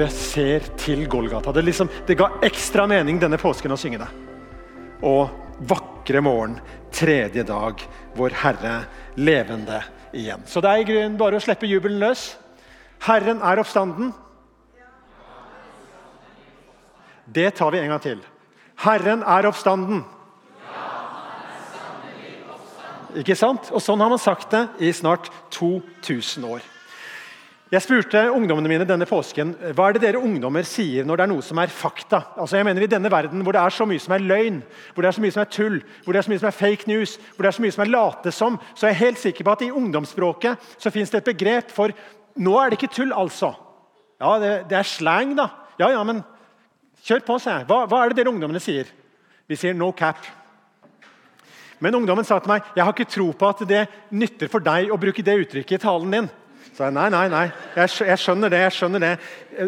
hjertet ser til Golgata. Det, liksom, det ga ekstra mening denne påsken å synge det. Og vakre morgen, tredje dag, vår Herre levende igjen. Så det er i grunnen bare å slippe jubelen løs. Herren er oppstanden. Det tar vi en gang til. Herren er oppstanden. Ikke sant? Og Sånn har man sagt det i snart 2000 år. Jeg spurte ungdommene mine denne påsken hva er det dere ungdommer sier når det er noe som er fakta. Altså jeg mener I denne verden hvor det er så mye som er løgn, hvor det er så mye som er tull, hvor det er så mye som er fake news, hvor det er så mye som er late som, så er jeg helt sikker på at i ungdomsspråket så fins det et begrep for nå er det ikke tull, altså. Ja, det, det er slang, da. Ja, ja, men kjør på, sier jeg. Hva, hva er det dere ungdommene sier? Vi sier no cap. Men ungdommen sa til meg jeg har ikke tro på at det nytter for deg å bruke det uttrykket i talen din. Så jeg, nei, nei, nei. Jeg, jeg, skjønner det. jeg skjønner det.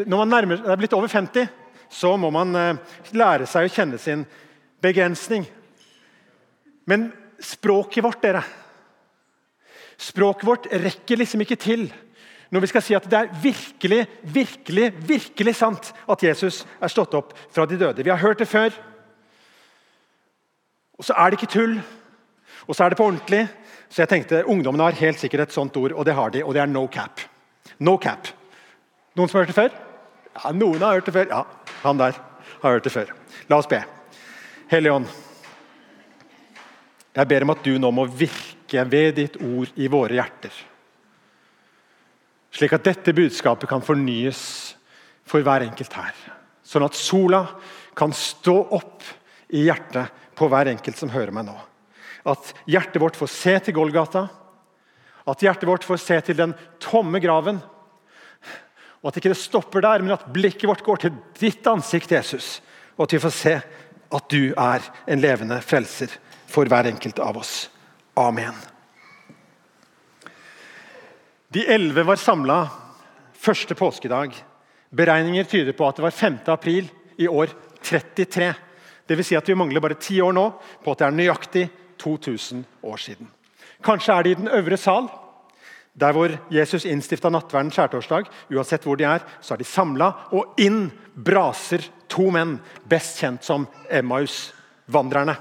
Når man nærmer, er blitt over 50, så må man eh, lære seg å kjenne sin begrensning. Men språket vårt, dere Språket vårt rekker liksom ikke til når vi skal si at det er virkelig, virkelig, virkelig sant at Jesus er stått opp fra de døde. Vi har hørt det før. Og så er det ikke tull. Og så er det på ordentlig. Så jeg tenkte ungdommen har helt sikkert et sånt ord, og det har de, og det er no cap. No cap. Noen som har hørt det før? Ja, Noen har hørt det før. Ja, han der har hørt det før. La oss be. Hellige Ånd, jeg ber om at du nå må virke ved ditt ord i våre hjerter. Slik at dette budskapet kan fornyes for hver enkelt her. Sånn at sola kan stå opp i hjertet på hver enkelt som hører meg nå. At hjertet vårt får se til Golgata. At hjertet vårt får se til den tomme graven. Og At ikke det stopper der, men at blikket vårt går til ditt ansikt, Jesus. Og at vi får se at du er en levende frelser for hver enkelt av oss. Amen. De elleve var samla første påskedag. Beregninger tyder på at det var 5. april i år 33. Dvs. Si at vi mangler bare ti år nå på at det er nøyaktig 2000 år siden. Kanskje er de i den øvre sal, der hvor Jesus innstifta nattverden skjærtorsdag. Uansett hvor de er, så er de samla, og inn braser to menn, best kjent som Emmaus-vandrerne.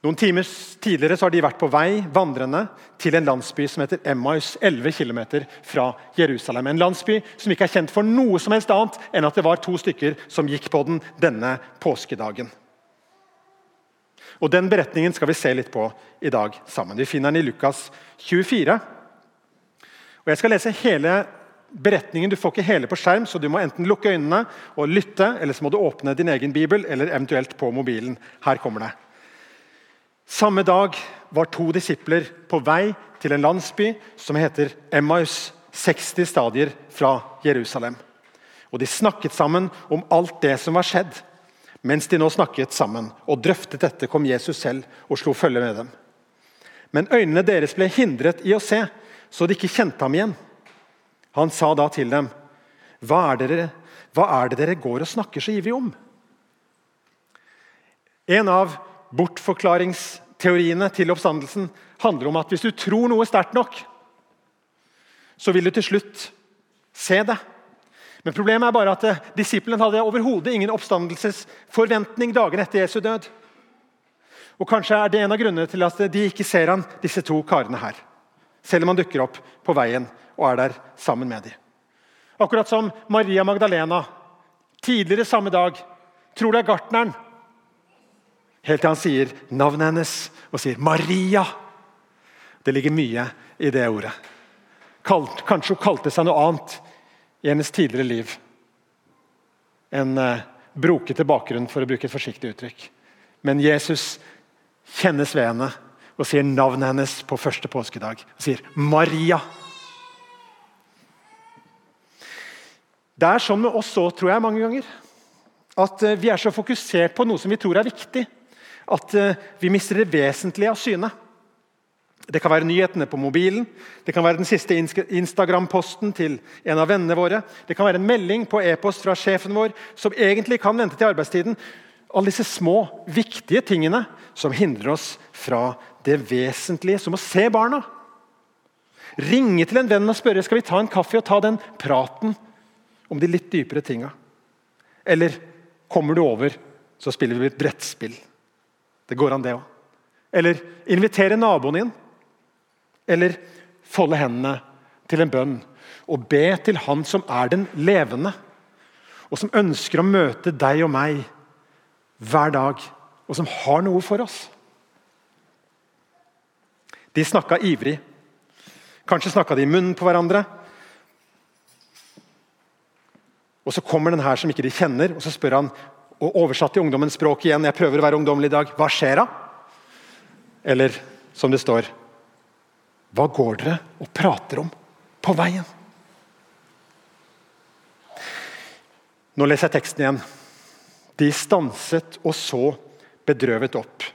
Noen timer tidligere har de vært på vei vandrende til en landsby som heter Emmaus, 11 km fra Jerusalem. En landsby som ikke er kjent for noe som helst annet enn at det var to stykker som gikk på den denne påskedagen. Og Den beretningen skal vi se litt på i dag sammen. Vi finner den i Lukas 24. Og Jeg skal lese hele beretningen. Du får ikke hele på skjerm, så du må enten lukke øynene og lytte, eller så må du åpne din egen bibel, eller eventuelt på mobilen. Her kommer det. Samme dag var to disipler på vei til en landsby som heter Emmaus, 60 stadier fra Jerusalem. Og De snakket sammen om alt det som var skjedd. Mens de nå snakket sammen og drøftet dette, kom Jesus selv og slo følge med dem. Men øynene deres ble hindret i å se, så de ikke kjente ham igjen. Han sa da til dem, hva er, dere, hva er det dere går og snakker så ivrig om? En av bortforklaringsteoriene til oppstandelsen handler om at hvis du tror noe sterkt nok, så vil du til slutt se det. Men Problemet er bare at eh, disiplene hadde overhodet ingen oppstandelsesforventning dagen etter Jesu død. Og Kanskje er det en av grunnene til at de ikke ser han, disse to karene her. Selv om han dukker opp på veien og er der sammen med dem. Akkurat som Maria Magdalena tidligere samme dag tror det er gartneren. Helt til han sier navnet hennes og sier 'Maria'. Det ligger mye i det ordet. Kanskje hun kalte seg noe annet i hennes tidligere liv. En eh, brokete bakgrunn, for å bruke et forsiktig uttrykk. Men Jesus kjennes ved henne og sier navnet hennes på første påskedag. Og sier 'Maria'. Det er sånn med oss òg, tror jeg, mange ganger. At eh, vi er så fokusert på noe som vi tror er viktig, at eh, vi mister det vesentlige av syne. Det kan være nyhetene på mobilen, det kan være den siste Instagram-posten til en av vennene våre. Det kan være en melding på e-post fra sjefen vår som egentlig kan vente til arbeidstiden. Alle disse små, viktige tingene som hindrer oss fra det vesentlige, som å se barna. Ringe til en venn og spørre skal vi ta en kaffe og ta den praten om de litt dypere tinga. Eller kommer du over, så spiller vi et brettspill. Det går an, det òg. Eller invitere naboen inn. Eller folde hendene til en bønn og be til Han som er den levende, og som ønsker å møte deg og meg hver dag, og som har noe for oss. De snakka ivrig. Kanskje snakka de i munnen på hverandre. Og Så kommer den her som ikke de kjenner, og så spør han, og oversatt til ungdommens språk igjen Jeg prøver å være ungdommelig i dag. Hva skjer da? Eller som det står Hva går dere og prater om på veien? Nå leser jeg teksten igjen. De stanset og så bedrøvet opp.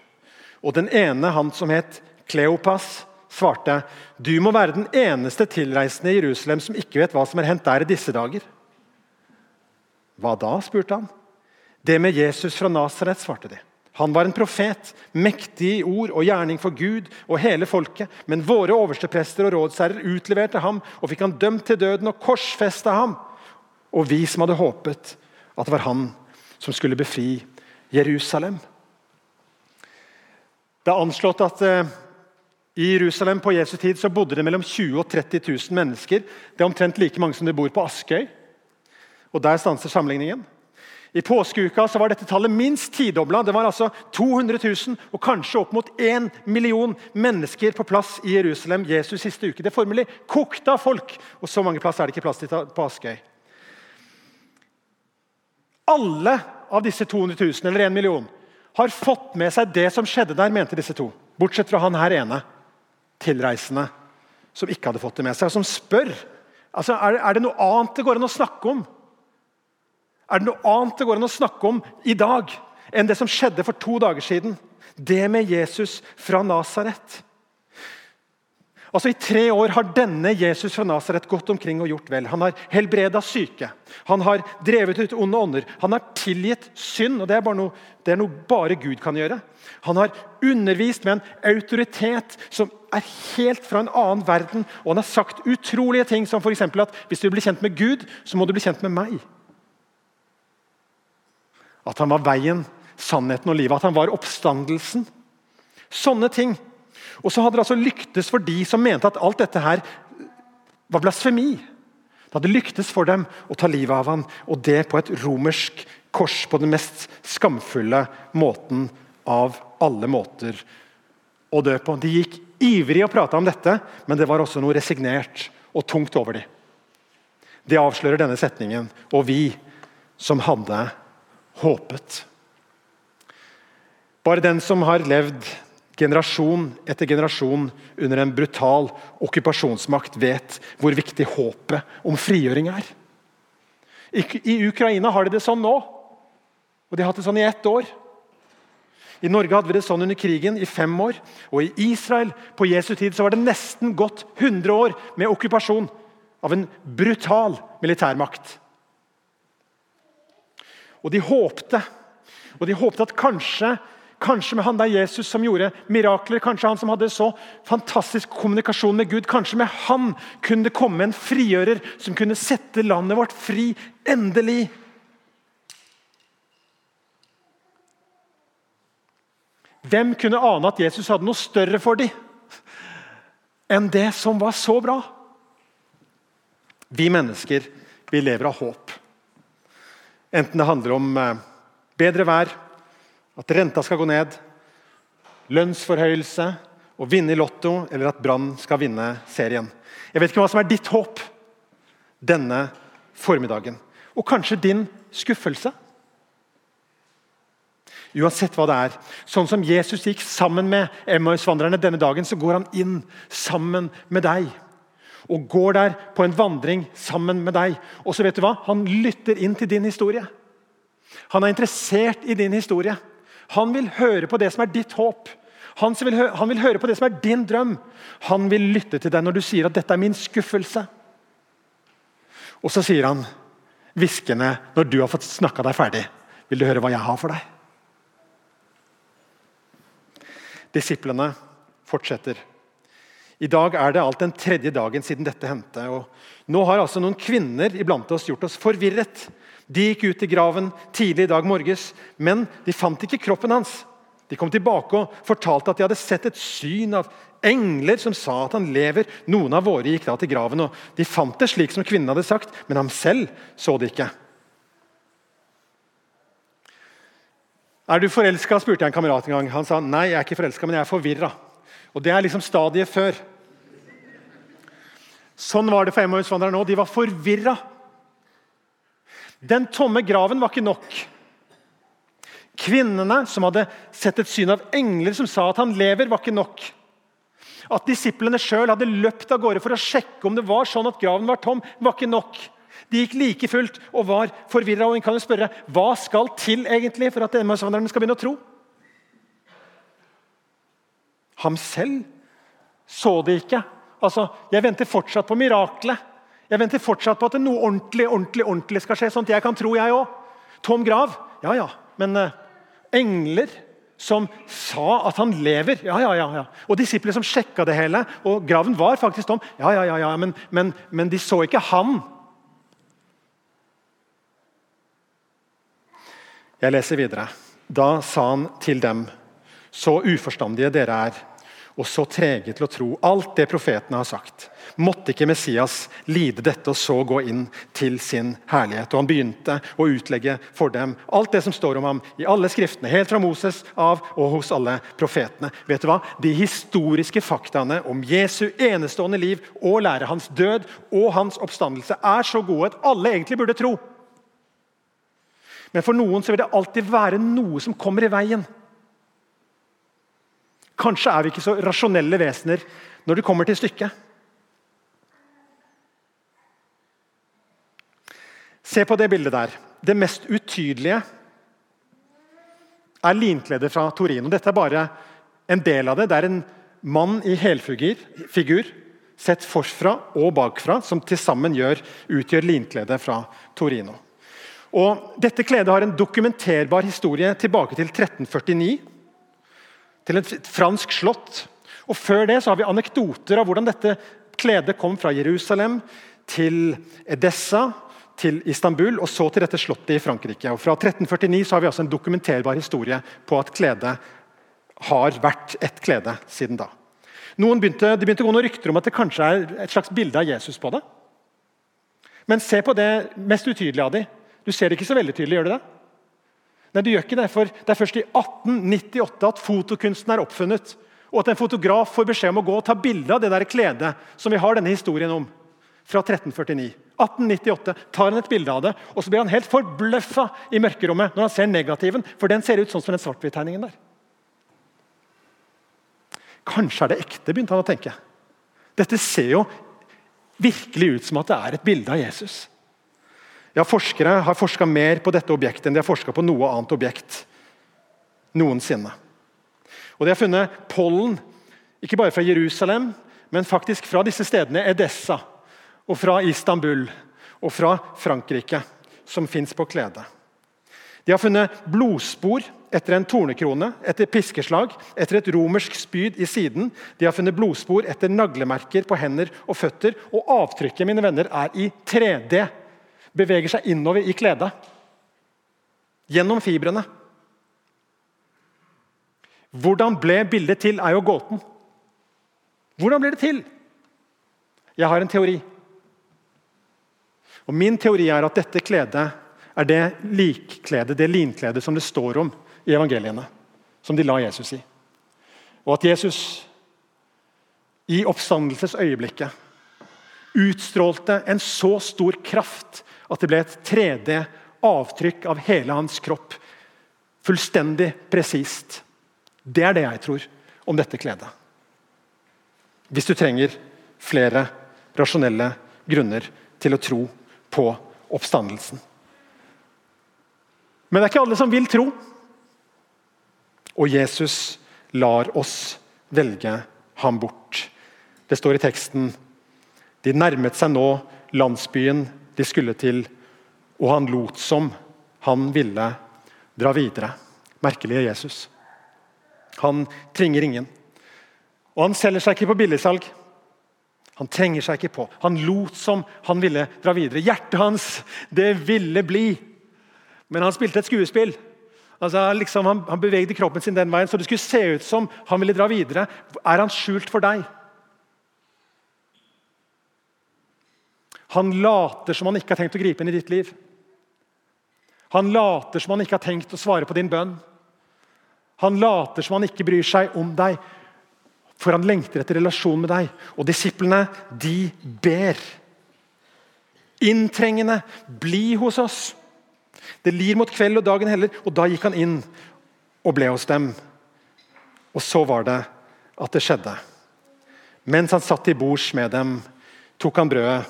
Og den ene, han som het Kleopas, svarte du må være den eneste tilreisende i Jerusalem som ikke vet hva som er hendt der i disse dager. Hva da? spurte han. Det med Jesus fra Nasaret, svarte de. Han var en profet, mektig i ord og gjerning for Gud og hele folket. Men våre oversteprester og rådsherrer utleverte ham og fikk han dømt til døden og korsfesta ham. Og vi som hadde håpet at det var han som skulle befri Jerusalem. Det er anslått at eh, i Jerusalem på Jesu tid så bodde det mellom 20 000 og 30 000 mennesker. Det er omtrent like mange som det bor på Askøy. Og Der stanser sammenligningen. I påskeuka var dette tallet minst tidobla. Det var altså 200 000 og kanskje opp mot 1 million mennesker på plass i Jerusalem Jesus siste uke. Det formelig kokte av folk, og så mange plass er det ikke plass til på Askøy. Alle av disse 200 000 eller 1 million har fått med seg det som skjedde der, mente disse to. Bortsett fra han her ene, tilreisende, som ikke hadde fått det med seg. Og som spør altså, er det noe annet det går an å snakke om er det noe annet det går an å snakke om i dag enn det som skjedde for to dager siden? Det med Jesus fra Nasaret. Altså, I tre år har denne Jesus fra Nasaret gått omkring og gjort vel. Han har helbreda syke, han har drevet ut onde ånder, han har tilgitt synd. og det er, bare noe, det er noe bare Gud kan gjøre. Han har undervist med en autoritet som er helt fra en annen verden. Og han har sagt utrolige ting som for at hvis du blir kjent med Gud, så må du bli kjent med meg. At han var veien, sannheten og livet. At han var oppstandelsen. Sånne ting. Og så hadde det altså lyktes for de som mente at alt dette her var blasfemi. Det hadde lyktes for dem å ta livet av ham, og det på et romersk kors. På den mest skamfulle måten av alle måter å dø på. De gikk ivrig og prata om dette, men det var også noe resignert og tungt over dem. Det avslører denne setningen. Og vi som hadde håpet. Bare den som har levd generasjon etter generasjon under en brutal okkupasjonsmakt, vet hvor viktig håpet om frigjøring er. I Ukraina har de det sånn nå, og de har hatt det sånn i ett år. I Norge hadde vi det sånn under krigen i fem år. Og i Israel på Jesu tid så var det nesten gått 100 år med okkupasjon av en brutal militærmakt. Og de håpte. Og de håpte at kanskje, kanskje med han der Jesus som gjorde mirakler, kanskje han som hadde så fantastisk kommunikasjon med Gud, kanskje med han kunne det komme en frigjører som kunne sette landet vårt fri. Endelig. Hvem kunne ane at Jesus hadde noe større for dem enn det som var så bra? Vi mennesker vi lever av håp. Enten det handler om eh, bedre vær, at renta skal gå ned, lønnsforhøyelse, å vinne i Lotto eller at Brann skal vinne serien. Jeg vet ikke hva som er ditt håp denne formiddagen. Og kanskje din skuffelse. Uansett hva det er. Sånn som Jesus gikk sammen med Emmaus-vandrerne denne dagen, så går han inn sammen med deg og går der på en vandring sammen med deg. Og så vet du hva? Han lytter inn til din historie. Han er interessert i din historie. Han vil høre på det som er ditt håp. Han vil, han vil høre på det som er din drøm. Han vil lytte til deg når du sier at 'dette er min skuffelse'. Og så sier han hviskende, når du har fått snakka deg ferdig, 'Vil du høre hva jeg har for deg?' Disiplene fortsetter. I dag er det alt den tredje dagen siden dette hendte. og Nå har altså noen kvinner iblant oss gjort oss forvirret. De gikk ut i graven tidlig i dag morges, men de fant ikke kroppen hans. De kom tilbake og fortalte at de hadde sett et syn av engler som sa at han lever. Noen av våre gikk da til graven, og de fant det slik som kvinnen hadde sagt, men ham selv så det ikke. Er du forelska? spurte jeg en kamerat en gang. Han sa nei, jeg er ikke forelska, men jeg er forvirra. Og Det er liksom stadiet før. Sånn var det for Emmausvandrerne nå. De var forvirra. Den tomme graven var ikke nok. Kvinnene som hadde sett et syn av engler som sa at han lever, var ikke nok. At disiplene sjøl hadde løpt av gårde for å sjekke om det var sånn at graven var tom, var ikke nok. De gikk like fullt og var forvirra. En kan spørre hva skal til egentlig for at Emmausvandrerne skal begynne å tro? Ham selv så det ikke. Altså, Jeg venter fortsatt på miraklet. Jeg venter fortsatt på at noe ordentlig ordentlig, ordentlig skal skje, sånn at jeg kan tro, jeg òg. Tom grav? Ja ja. Men uh, engler som sa at han lever. Ja, ja, ja. ja. Og disipler som sjekka det hele. Og graven var faktisk tom. Ja, ja, ja, ja. Men, men, men de så ikke han. Jeg leser videre. Da sa han til dem, så uforstandige dere er, og så trege til å tro alt det profetene har sagt. Måtte ikke Messias lide dette og så gå inn til sin herlighet? Og Han begynte å utlegge for dem alt det som står om ham i alle skriftene, helt fra Moses av og hos alle profetene. Vet du hva? De historiske faktaene om Jesu enestående liv og lære, hans død og hans oppstandelse, er så gode at alle egentlig burde tro. Men for noen så vil det alltid være noe som kommer i veien. Kanskje er vi ikke så rasjonelle vesener når det kommer til stykket. Se på det bildet der. Det mest utydelige er linkledet fra Torino. Dette er bare en del av det. Det er en mann i helfigur, sett forfra og bakfra, som til sammen utgjør linkledet fra Torino. Og dette kledet har en dokumenterbar historie tilbake til 1349. Til et fransk slott. Og Før det så har vi anekdoter av hvordan dette kledet kom fra Jerusalem til Edessa, til Istanbul og så til dette slottet i Frankrike. Og Fra 1349 så har vi altså en dokumenterbar historie på at kledet har vært ett klede siden da. Noen begynte, det begynte å gå noen rykter om at det kanskje er et slags bilde av Jesus på det. Men se på det mest utydelige av dem. Du ser det ikke så veldig tydelig, gjør du det? Nei, du gjør ikke Det for det er først i 1898 at fotokunsten er oppfunnet. Og at en fotograf får beskjed om å gå og ta bilde av det der kledet som vi har denne historien om. Fra 1349. 1898 tar han et bilde av det, og så blir han helt forbløffa i mørkerommet når han ser negativen, for den ser ut sånn som den svart-hvitt-tegningen der. Kanskje er det ekte, begynte han å tenke. Dette ser jo virkelig ut som at det er et bilde av Jesus. Ja, Forskere har forska mer på dette objektet enn de har forska på noe annet objekt noensinne. Og De har funnet pollen, ikke bare fra Jerusalem, men faktisk fra disse stedene Edessa, og fra Istanbul og fra Frankrike, som fins på kledet. De har funnet blodspor etter en tornekrone, etter piskeslag, etter et romersk spyd i siden. De har funnet blodspor etter naglemerker på hender og føtter. Og avtrykket mine venner, er i 3D beveger seg innover i kledet. Gjennom fibrene. Hvordan ble bildet til, er jo gåten. Hvordan ble det til? Jeg har en teori. Og Min teori er at dette kledet er det likkledet, det linkledet som det står om i evangeliene. Som de la Jesus i. Og at Jesus i oppstandelsesøyeblikket utstrålte en så stor kraft at det ble et 3D-avtrykk av hele hans kropp. Fullstendig presist. Det er det jeg tror om dette kledet. Hvis du trenger flere rasjonelle grunner til å tro på oppstandelsen. Men det er ikke alle som vil tro. Og Jesus lar oss velge ham bort. Det står i teksten De nærmet seg nå landsbyen de skulle til, og han lot som han ville dra videre. Merkelige Jesus. Han tvinger ingen. Og Han selger seg ikke på billigsalg. Han trenger seg ikke på. Han lot som han ville dra videre. Hjertet hans, det ville bli. Men han spilte et skuespill. Altså, liksom, han, han bevegde kroppen sin den veien, så det skulle se ut som han ville dra videre. Er han skjult for deg? Han later som han ikke har tenkt å gripe inn i ditt liv. Han later som han ikke har tenkt å svare på din bønn. Han later som han ikke bryr seg om deg, for han lengter etter relasjon med deg. Og disiplene, de ber. Inntrengende, bli hos oss. Det lir mot kveld, og dagen heller. Og da gikk han inn og ble hos dem. Og så var det at det skjedde. Mens han satt til bords med dem, tok han brødet,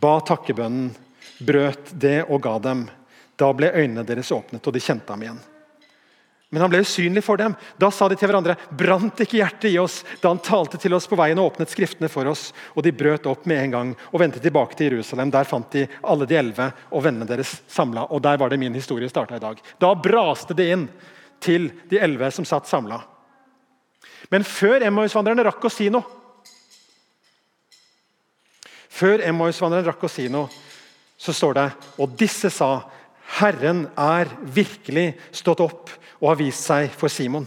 ba takkebønnen, brøt det og ga dem. Da ble øynene deres åpnet, og de kjente ham igjen. Men han ble usynlig for dem. Da sa de til hverandre, brant ikke hjertet i oss da han talte til oss på veien og åpnet skriftene for oss? Og de brøt opp med en gang og vendte tilbake til Jerusalem. Der fant de alle de elleve og vennene deres samla. Og der var det min historie starta i dag. Da braste det inn til de elleve som satt samla. Men før Emmausvandrerne rakk å si noe Før Emmaus-vandreren rakk å si noe, så står det Og disse sa Herren er virkelig stått opp og har vist seg for Simon.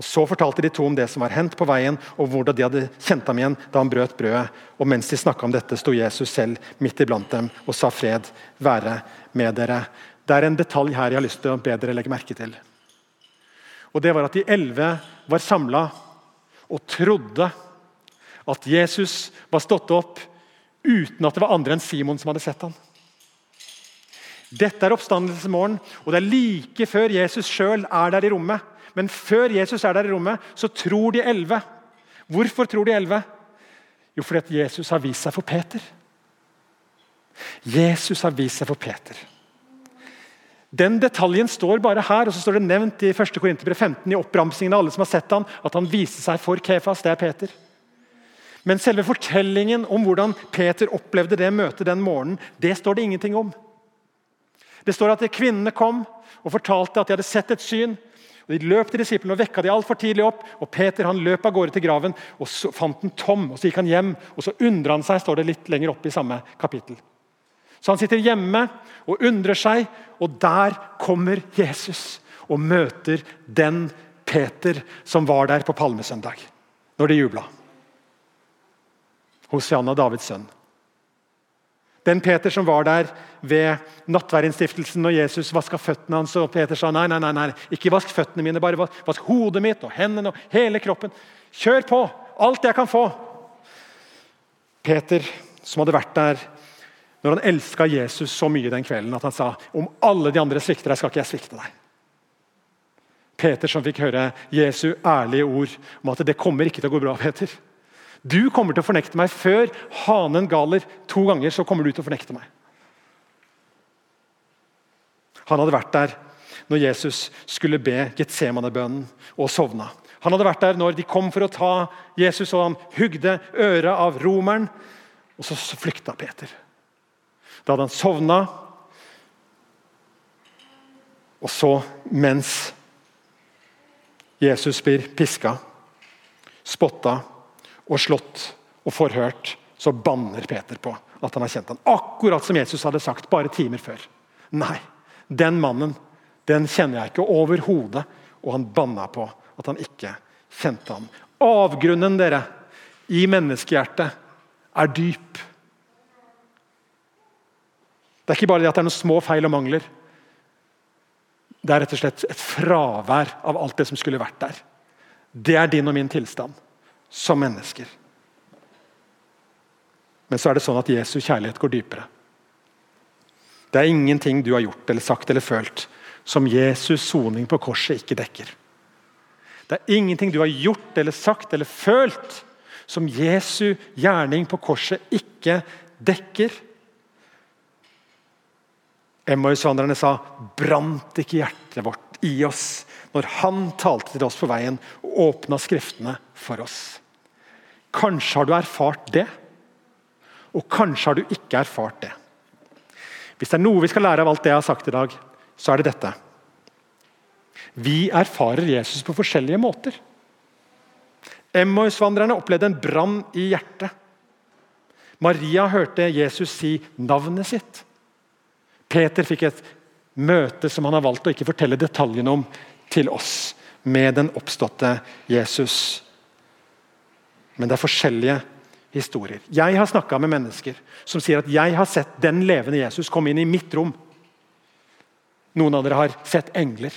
Og Så fortalte de to om det som var hendt på veien, og hvordan de hadde kjent ham igjen da han brøt brødet. Og Mens de snakka om dette, sto Jesus selv midt iblant dem og sa fred være med dere. Det er en detalj her jeg har lyst til å be dere legge merke til. Og det var at De elleve var samla og trodde at Jesus var stått opp uten at det var andre enn Simon som hadde sett ham. Dette er oppstandelsesmorgen, og det er like før Jesus sjøl er der i rommet. Men før Jesus er der i rommet, så tror de elleve. Hvorfor tror de elleve? Jo, fordi at Jesus har vist seg for Peter. Jesus har vist seg for Peter. Den detaljen står bare her, og så står det nevnt i 1. Korinterbrev 15 i oppramsingen av alle som har sett han, at han viste seg for Kefas. Det er Peter. Men selve fortellingen om hvordan Peter opplevde det møtet den morgenen, det står det ingenting om. Det står at Kvinnene kom og fortalte at de hadde sett et syn. og De løp til disiplene og vekka de altfor tidlig opp. og Peter han løp av gårde til graven og så fant den tom. og Så gikk han hjem, og så undra han seg, står det litt lenger opp i samme kapittel. Så han sitter hjemme og undrer seg, og der kommer Jesus og møter den Peter som var der på palmesøndag, når de jubla. Hosianna, Davids sønn. Den Peter som var der ved nattverdinnstiftelsen når Jesus vaska føttene hans. og Peter sa nei, nei, nei, nei, ikke vask føttene mine, bare vask hodet mitt og hendene og hele kroppen. Kjør på! Alt jeg kan få! Peter, som hadde vært der når han elska Jesus så mye den kvelden at han sa om alle de andre svikter deg, skal ikke jeg svikte deg. Peter som fikk høre Jesu ærlige ord om at det kommer ikke til å gå bra. Peter. Du kommer til å fornekte meg før hanen galer to ganger. så kommer du til å fornekte meg. Han hadde vært der når Jesus skulle be Getsemane-bønnen og sovna. Han hadde vært der når de kom for å ta Jesus, og han hugde øret av romeren. Og så flykta Peter. Da hadde han sovna. Og så, mens Jesus blir piska, spotta og slått og forhørt, så banner Peter på at han har kjent han. Akkurat som Jesus hadde sagt bare timer før. Nei, den mannen den kjenner jeg ikke overhodet. Og han banna på at han ikke kjente ham. Avgrunnen dere, i menneskehjertet er dyp. Det er ikke bare det at det er noen små feil og mangler. Det er rett og slett et fravær av alt det som skulle vært der. Det er din og min tilstand som mennesker. Men så er det sånn at Jesu kjærlighet går dypere. Det er ingenting du har gjort eller sagt eller følt som Jesus' soning på korset ikke dekker. Det er ingenting du har gjort eller sagt eller følt som Jesu gjerning på korset ikke dekker. Emmausvandrerne sa, 'Brant ikke hjertet vårt i oss' når han talte til oss på veien og åpna Skriftene for oss? Kanskje har du erfart det, og kanskje har du ikke erfart det. Hvis det er noe vi skal lære av alt det jeg har sagt i dag, så er det dette. Vi erfarer Jesus på forskjellige måter. Emmausvandrerne opplevde en brann i hjertet. Maria hørte Jesus si navnet sitt. Peter fikk et møte som han har valgt å ikke fortelle detaljene om til oss, med den oppståtte Jesus. Men det er forskjellige historier. Jeg har snakka med mennesker som sier at 'jeg har sett den levende Jesus komme inn i mitt rom'. Noen av dere har sett engler.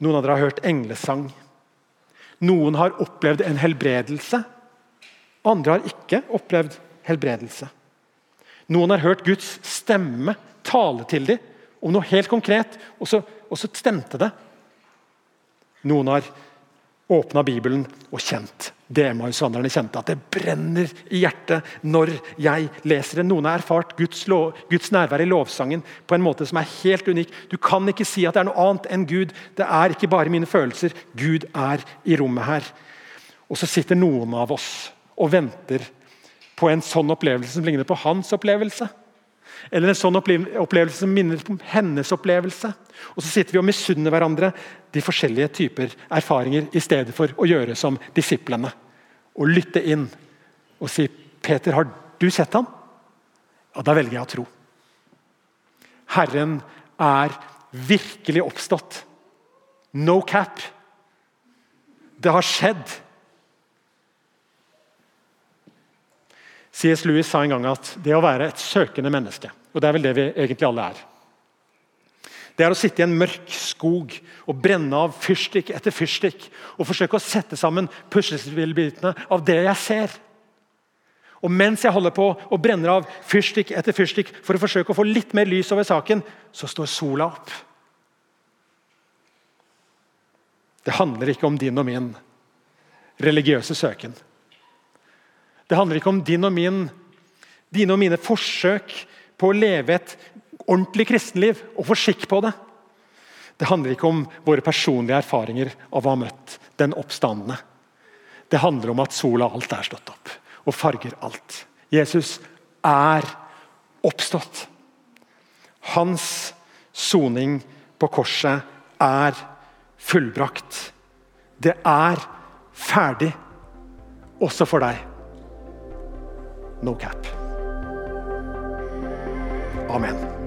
Noen av dere har hørt englesang. Noen har opplevd en helbredelse. Andre har ikke opplevd helbredelse. Noen har hørt Guds stemme tale til dem om noe helt konkret, og så, og så stemte det. Noen har åpna Bibelen og kjent det Emmausvandrerne kjente, at det brenner i hjertet når jeg leser det. Noen har erfart Guds, lov, Guds, nærvær i lovsangen på en måte som er helt unik. Du kan ikke si at det er noe annet enn Gud. Det er ikke bare mine følelser. Gud er i rommet her. Og så sitter noen av oss og venter på en sånn opplevelse som ligner på hans opplevelse. Eller en sånn opplevelse som minner om hennes opplevelse. Og Så sitter vi og misunner hverandre de forskjellige typer erfaringer i stedet for å gjøre som disiplene. Og lytte inn og si 'Peter, har du sett ham?' Ja, da velger jeg å tro. Herren er virkelig oppstått. No cap. Det har skjedd. C.S. Lewis sa en gang at det å være et søkende menneske, og det er vel det vi egentlig alle er Det er å sitte i en mørk skog og brenne av fyrstikk etter fyrstikk og forsøke å sette sammen puslespillbitene av det jeg ser. Og Mens jeg holder på og brenner av fyrstikk etter fyrstikk for å forsøke å få litt mer lys over saken, så står sola opp. Det handler ikke om din og min religiøse søken. Det handler ikke om din og min, dine og mine forsøk på å leve et ordentlig kristenliv og få skikk på det. Det handler ikke om våre personlige erfaringer av å ha møtt den oppstandende. Det handler om at sola alt er stått opp og farger alt. Jesus er oppstått. Hans soning på korset er fullbrakt. Det er ferdig, også for deg. No cap. Amen.